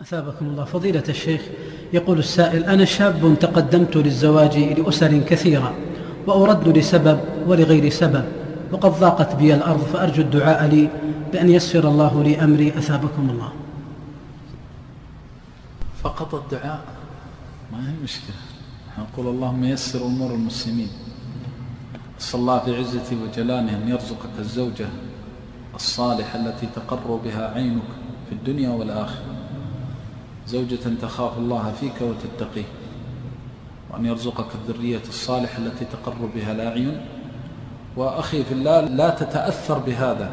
أثابكم الله. فضيلة الشيخ يقول السائل أنا شاب تقدمت للزواج لأسر كثيرة وأرد لسبب ولغير سبب وقد ضاقت بي الأرض فأرجو الدعاء لي بأن يسر الله لي أمري. أثابكم الله. فقط الدعاء؟ ما هي مشكلة. نقول اللهم يسر أمور المسلمين. صلى الله في عزته وجلاله أن يرزقك الزوجة الصالحة التي تقر بها عينك في الدنيا والآخرة. زوجة تخاف الله فيك وتتقيه وأن يرزقك الذرية الصالحة التي تقر بها الأعين. وأخي في الله لا تتأثر بهذا.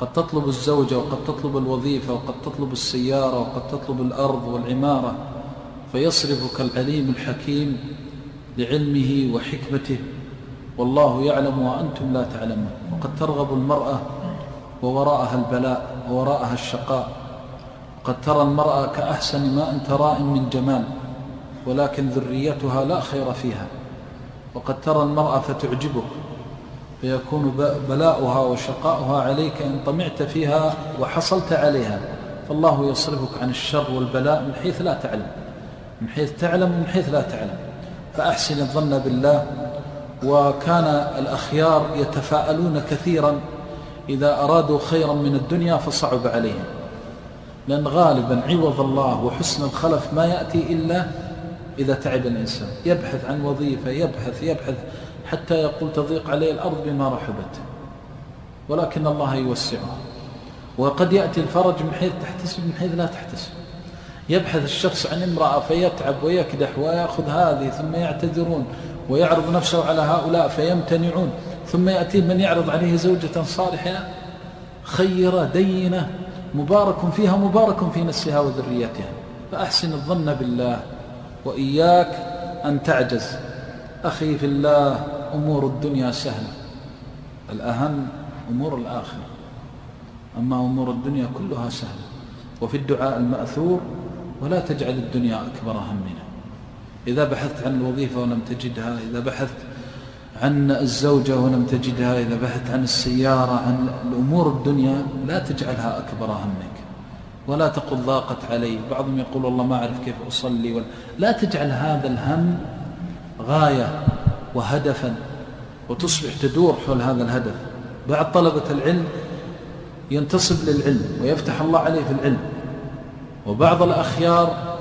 قد تطلب الزوجة وقد تطلب الوظيفة وقد تطلب السيارة وقد تطلب الأرض والعمارة فيصرفك العليم الحكيم لعلمه وحكمته. والله يعلم وأنتم لا تعلمون. وقد ترغب المرأة ووراءها البلاء ووراءها الشقاء. قد ترى المرأة كأحسن ما أنت راء من جمال ولكن ذريتها لا خير فيها. وقد ترى المرأة فتعجبك فيكون بلاؤها وشقاؤها عليك إن طمعت فيها وحصلت عليها. فالله يصرفك عن الشر والبلاء من حيث لا تعلم من حيث تعلم ومن حيث لا تعلم. فأحسن الظن بالله. وكان الأخيار يتفاءلون كثيرا إذا أرادوا خيرا من الدنيا فصعب عليهم. لأن غالبا عوض الله وحسن الخلف ما يأتي إلا إذا تعب الإنسان. يبحث عن وظيفة يبحث يبحث حتى يقول تضيق عليه الأرض بما رحبت. ولكن الله يوسعه. وقد يأتي الفرج من حيث تحتسب من حيث لا تحتسب. يبحث الشخص عن امرأة فيتعب ويكدح ويأخذ هذه ثم يعتذرون ويعرض نفسه على هؤلاء فيمتنعون. ثم يأتي من يعرض عليه زوجة صالحة خيرة دينة مبارك فيها مبارك في نفسها وذريتها. فأحسن الظن بالله وإياك أن تعجز. أخي في الله أمور الدنيا سهلة. الأهم أمور الآخرة. أما أمور الدنيا كلها سهلة. وفي الدعاء المأثور ولا تجعل الدنيا أكبر همنا. إذا بحثت عن الوظيفة ولم تجدها إذا بحثت عن الزوجة ولم تجدها إذا بحثت عن السيارة عن الأمور الدنيا لا تجعلها أكبر همك ولا تقل ضاقت علي. بعضهم يقول والله ما أعرف كيف أصلي ولا لا تجعل هذا الهم غاية وهدفا وتصبح تدور حول هذا الهدف. بعض طلبة العلم ينتصب للعلم ويفتح الله عليه في العلم وبعض الأخيار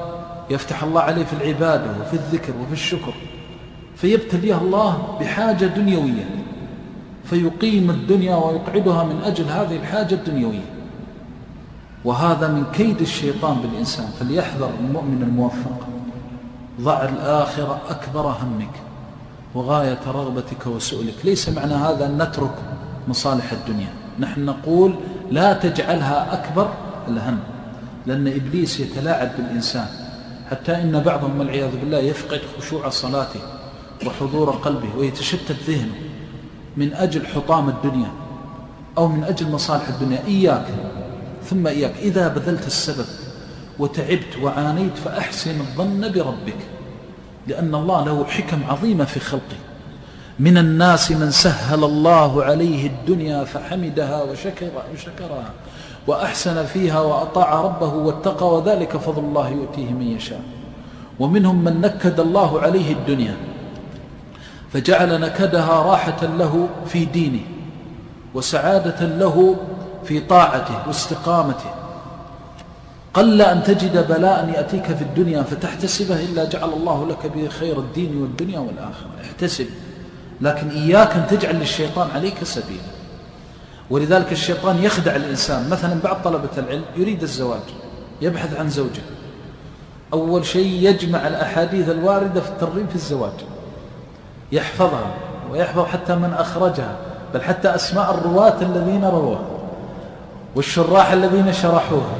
يفتح الله عليه في العبادة وفي الذكر وفي الشكر. فيبتليها الله بحاجة دنيوية فيقيم الدنيا ويقعدها من أجل هذه الحاجة الدنيوية. وهذا من كيد الشيطان بالإنسان فليحذر المؤمن الموفق. ضع الآخرة أكبر همك وغاية رغبتك وسؤلك. ليس معنى هذا أن نترك مصالح الدنيا. نحن نقول لا تجعلها أكبر الهم لأن إبليس يتلاعب بالإنسان. حتى إن بعضهم والعياذ بالله يفقد خشوع صلاته. وحضور قلبه ويتشتت ذهنه من أجل حطام الدنيا أو من أجل مصالح الدنيا. إياك ثم إياك. إذا بذلت السبب وتعبت وعانيت فأحسن الظن بربك لأن الله له حكم عظيمة في خلقه. من الناس من سهل الله عليه الدنيا فحمدها وشكر وشكرها وأحسن فيها وأطاع ربه واتقى وذلك فضل الله يؤتيه من يشاء. ومنهم من نكد الله عليه الدنيا فجعل نكدها راحة له في دينه وسعادة له في طاعته واستقامته. قل أن تجد بلاء يأتيك في الدنيا فتحتسبه إلا جعل الله لك به خير الدين والدنيا والآخرة. احتسب لكن إياك أن تجعل للشيطان عليك سبيلا. ولذلك الشيطان يخدع الإنسان. مثلا بعض طلبة العلم يريد الزواج يبحث عن زوجة. أول شيء يجمع الأحاديث الواردة في الترغيب في الزواج. يحفظها ويحفظ حتى من أخرجها بل حتى أسماء الرواة الذين رووها والشراح الذين شرحوها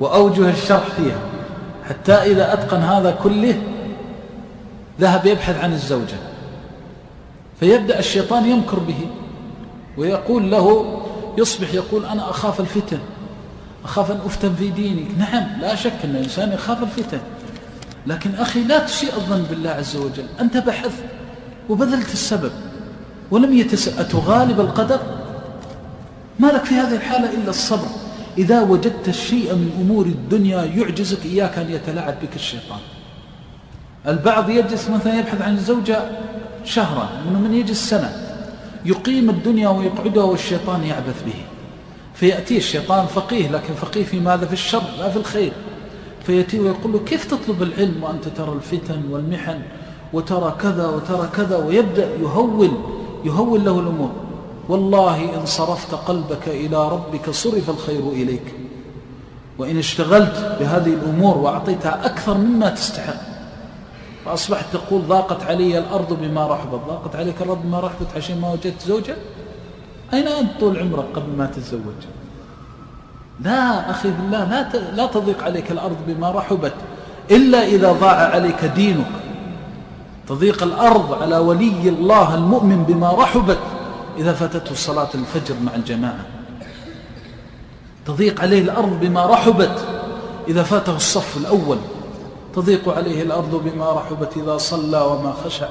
وأوجه الشرح فيها حتى إذا أتقن هذا كله ذهب يبحث عن الزوجة. فيبدأ الشيطان يمكر به ويقول له يصبح يقول أنا أخاف الفتن أخاف أن أفتن في دينك. نعم لا شك أن الإنسان يخاف الفتن لكن أخي لا تسيء الظن بالله عز وجل. أنت بحثت وبذلت السبب ولم يتسأ أتغالب القدر؟ ما لك في هذه الحالة إلا الصبر. إذا وجدت الشيء من أمور الدنيا يعجزك إياك أن يتلاعب بك الشيطان. البعض يجلس مثلا يبحث عن زوجة شهرا من من يجلس سنة يقيم الدنيا ويقعدها والشيطان يعبث به. فيأتي الشيطان فقيه لكن فقيه في ماذا؟ في الشر لا في الخير. فيأتي ويقول له كيف تطلب العلم وأنت ترى الفتن والمحن وترى كذا وترى كذا ويبدأ يهول يهول له الأمور. والله إن صرفت قلبك إلى ربك صرف الخير إليك. وإن اشتغلت بهذه الأمور وأعطيتها أكثر مما تستحق. فأصبحت تقول ضاقت علي الأرض بما رحبت. ضاقت عليك الأرض بما رحبت عشان ما وجدت زوجة؟ أين أنت طول عمرك قبل ما تتزوج؟ لا أخي بالله لا لا تضيق عليك الأرض بما رحبت إلا إذا ضاع عليك دينك. تضيق الأرض على ولي الله المؤمن بما رحبت إذا فاتته صلاة الفجر مع الجماعة. تضيق عليه الأرض بما رحبت إذا فاته الصف الأول. تضيق عليه الأرض بما رحبت إذا صلى وما خشع.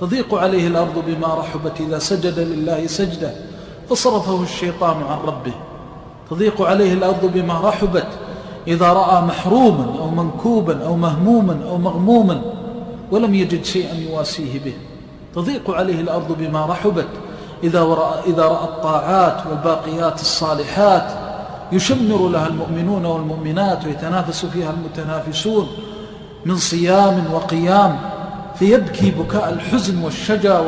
تضيق عليه الأرض بما رحبت إذا سجد لله سجدة. فصرفه الشيطان عن ربه. تضيق عليه الأرض بما رحبت إذا رأى محروما أو منكوبا أو مهموما أو مغموما. ولم يجد شيئا يواسيه به. تضيق عليه الأرض بما رحبت. إذا رأى, إذا رأى الطاعات والباقيات الصالحات يشمر لها المؤمنون والمؤمنات ويتنافس فيها المتنافسون من صيام وقيام فيبكي بكاء الحزن والشجا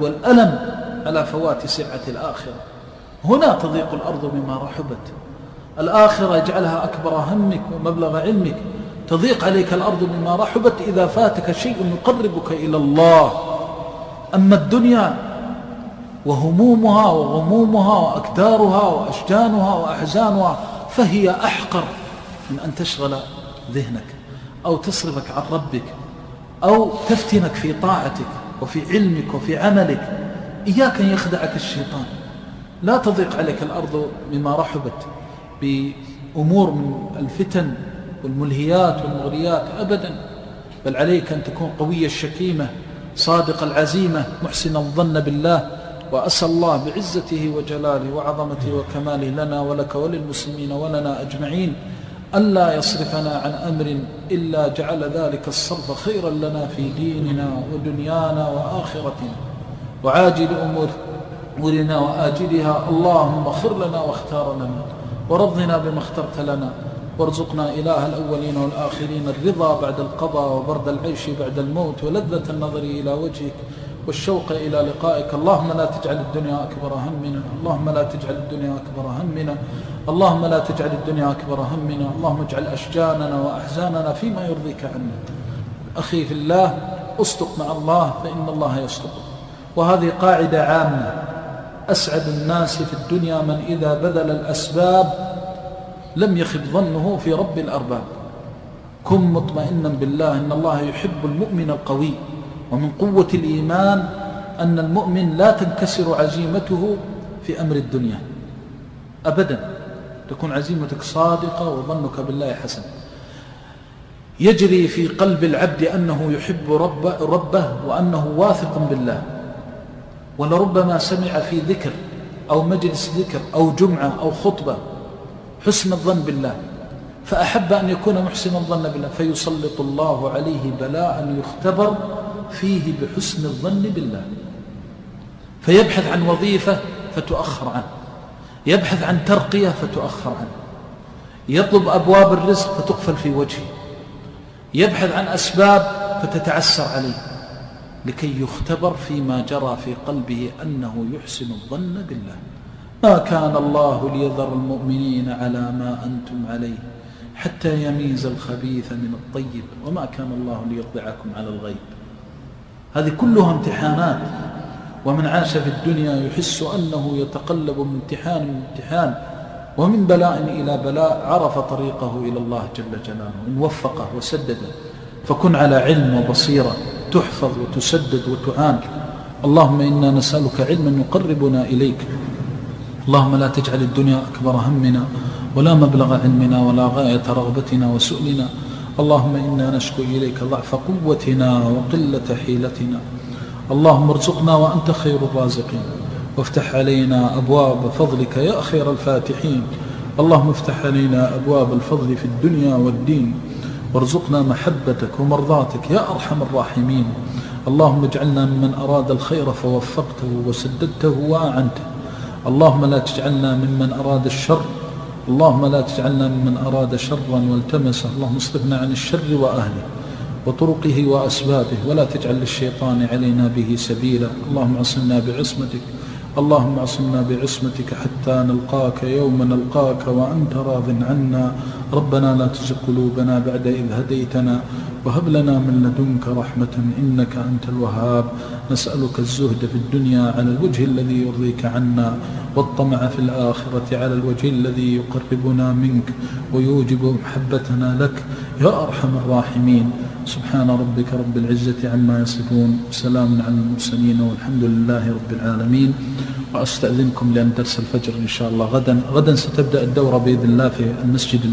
والألم على فوات سعة الآخرة. هنا تضيق الأرض بما رحبت. الآخرة يجعلها أكبر همك ومبلغ علمك. تضيق عليك الأرض بما رحبت إذا فاتك شيء يقربك إلى الله. أما الدنيا وهمومها وغمومها وأكدارها وأشجانها وأحزانها فهي أحقر من أن تشغل ذهنك أو تصرفك عن ربك أو تفتنك في طاعتك وفي علمك وفي عملك. إياك أن يخدعك الشيطان. لا تضيق عليك الأرض بما رحبت بأمور من الفتن والملهيات والمغريات أبدا. بل عليك أن تكون قوي الشكيمة صادق العزيمة محسن الظن بالله وأسأل الله بعزته وجلاله وعظمته وكماله لنا ولك وللمسلمين ولنا أجمعين ألا يصرفنا عن أمر إلا جعل ذلك الصرف خيرا لنا في ديننا ودنيانا وآخرتنا. وعاجل أمورنا وآجلها اللهم اغفر لنا واختار لنا ورضنا بما اخترت لنا. وارزقنا إله الأولين والآخرين الرضا بعد القضاء وبرد العيش بعد الموت ولذة النظر إلى وجهك والشوق إلى لقائك. اللهم لا تجعل الدنيا أكبر همنا. اللهم لا تجعل الدنيا أكبر همنا. اللهم لا تجعل الدنيا أكبر همنا. اللهم اجعل أشجاننا وأحزاننا فيما يرضيك عنا. أخي في الله أصدق مع الله فإن الله يصدق. وهذه قاعدة عامة. أسعد الناس في الدنيا من إذا بذل الأسباب لم يخب ظنه في رب الأرباب. كن مطمئنا بالله إن الله يحب المؤمن القوي ومن قوة الإيمان أن المؤمن لا تنكسر عزيمته في أمر الدنيا. أبدا تكون عزيمتك صادقة وظنك بالله حسن. يجري في قلب العبد أنه يحب رب ربه وأنه واثق بالله. ولربما سمع في ذكر أو مجلس ذكر أو جمعة أو خطبة حسن الظن بالله فأحب أن يكون محسن الظن بالله فيسلط الله عليه بلاء يختبر فيه بحسن الظن بالله. فيبحث عن وظيفة فتؤخر عنه يبحث عن ترقية فتؤخر عنه يطلب أبواب الرزق فتقفل في وجهه يبحث عن أسباب فتتعسر عليه لكي يختبر فيما جرى في قلبه أنه يحسن الظن بالله. ما كان الله ليذر المؤمنين على ما أنتم عليه حتى يميز الخبيث من الطيب وما كان الله ليطلعكم على الغيب. هذه كلها امتحانات ومن عاش في الدنيا يحس أنه يتقلب من امتحان من امتحان ومن بلاء إلى بلاء عرف طريقه إلى الله جل جلاله إن وفقه وسدده فكن على علم وبصيرة تحفظ وتسدد وتعان. اللهم إنا نسألك علما يقربنا إليك اللهم لا تجعل الدنيا أكبر همنا ولا مبلغ علمنا ولا غاية رغبتنا وسؤلنا. اللهم إنا نشكو إليك ضعف قوتنا وقلة حيلتنا. اللهم ارزقنا وأنت خير الرازقين. وافتح علينا أبواب فضلك يا خير الفاتحين. اللهم افتح علينا أبواب الفضل في الدنيا والدين. وارزقنا محبتك ومرضاتك يا أرحم الراحمين. اللهم اجعلنا ممن أراد الخير فوفقته وسددته وأعنته. اللهم لا تجعلنا ممن أراد الشر. اللهم لا تجعلنا ممن أراد شرا والتمسه اللهم اصرفنا عن الشر وأهله وطرقه وأسبابه. ولا تجعل للشيطان علينا به سبيلا. اللهم عصمنا بعصمتك. اللهم اعصمنا بعصمتك حتى نلقاك يوم نلقاك وأنت راض عنا. ربنا لا تزغ قلوبنا بعد إذ هديتنا. وهب لنا من لدنك رحمة إنك أنت الوهاب. نسألك الزهد في الدنيا على الوجه الذي يرضيك عنا. والطمع في الآخرة على الوجه الذي يقربنا منك ويوجب محبتنا لك. يا أرحم الراحمين. سبحان ربك رب العزة عما يصفون. وسلام على المرسلين والحمد لله رب العالمين. وأستأذنكم لأن درس الفجر إن شاء الله غدا. غدا ستبدأ الدورة بإذن الله في المسجد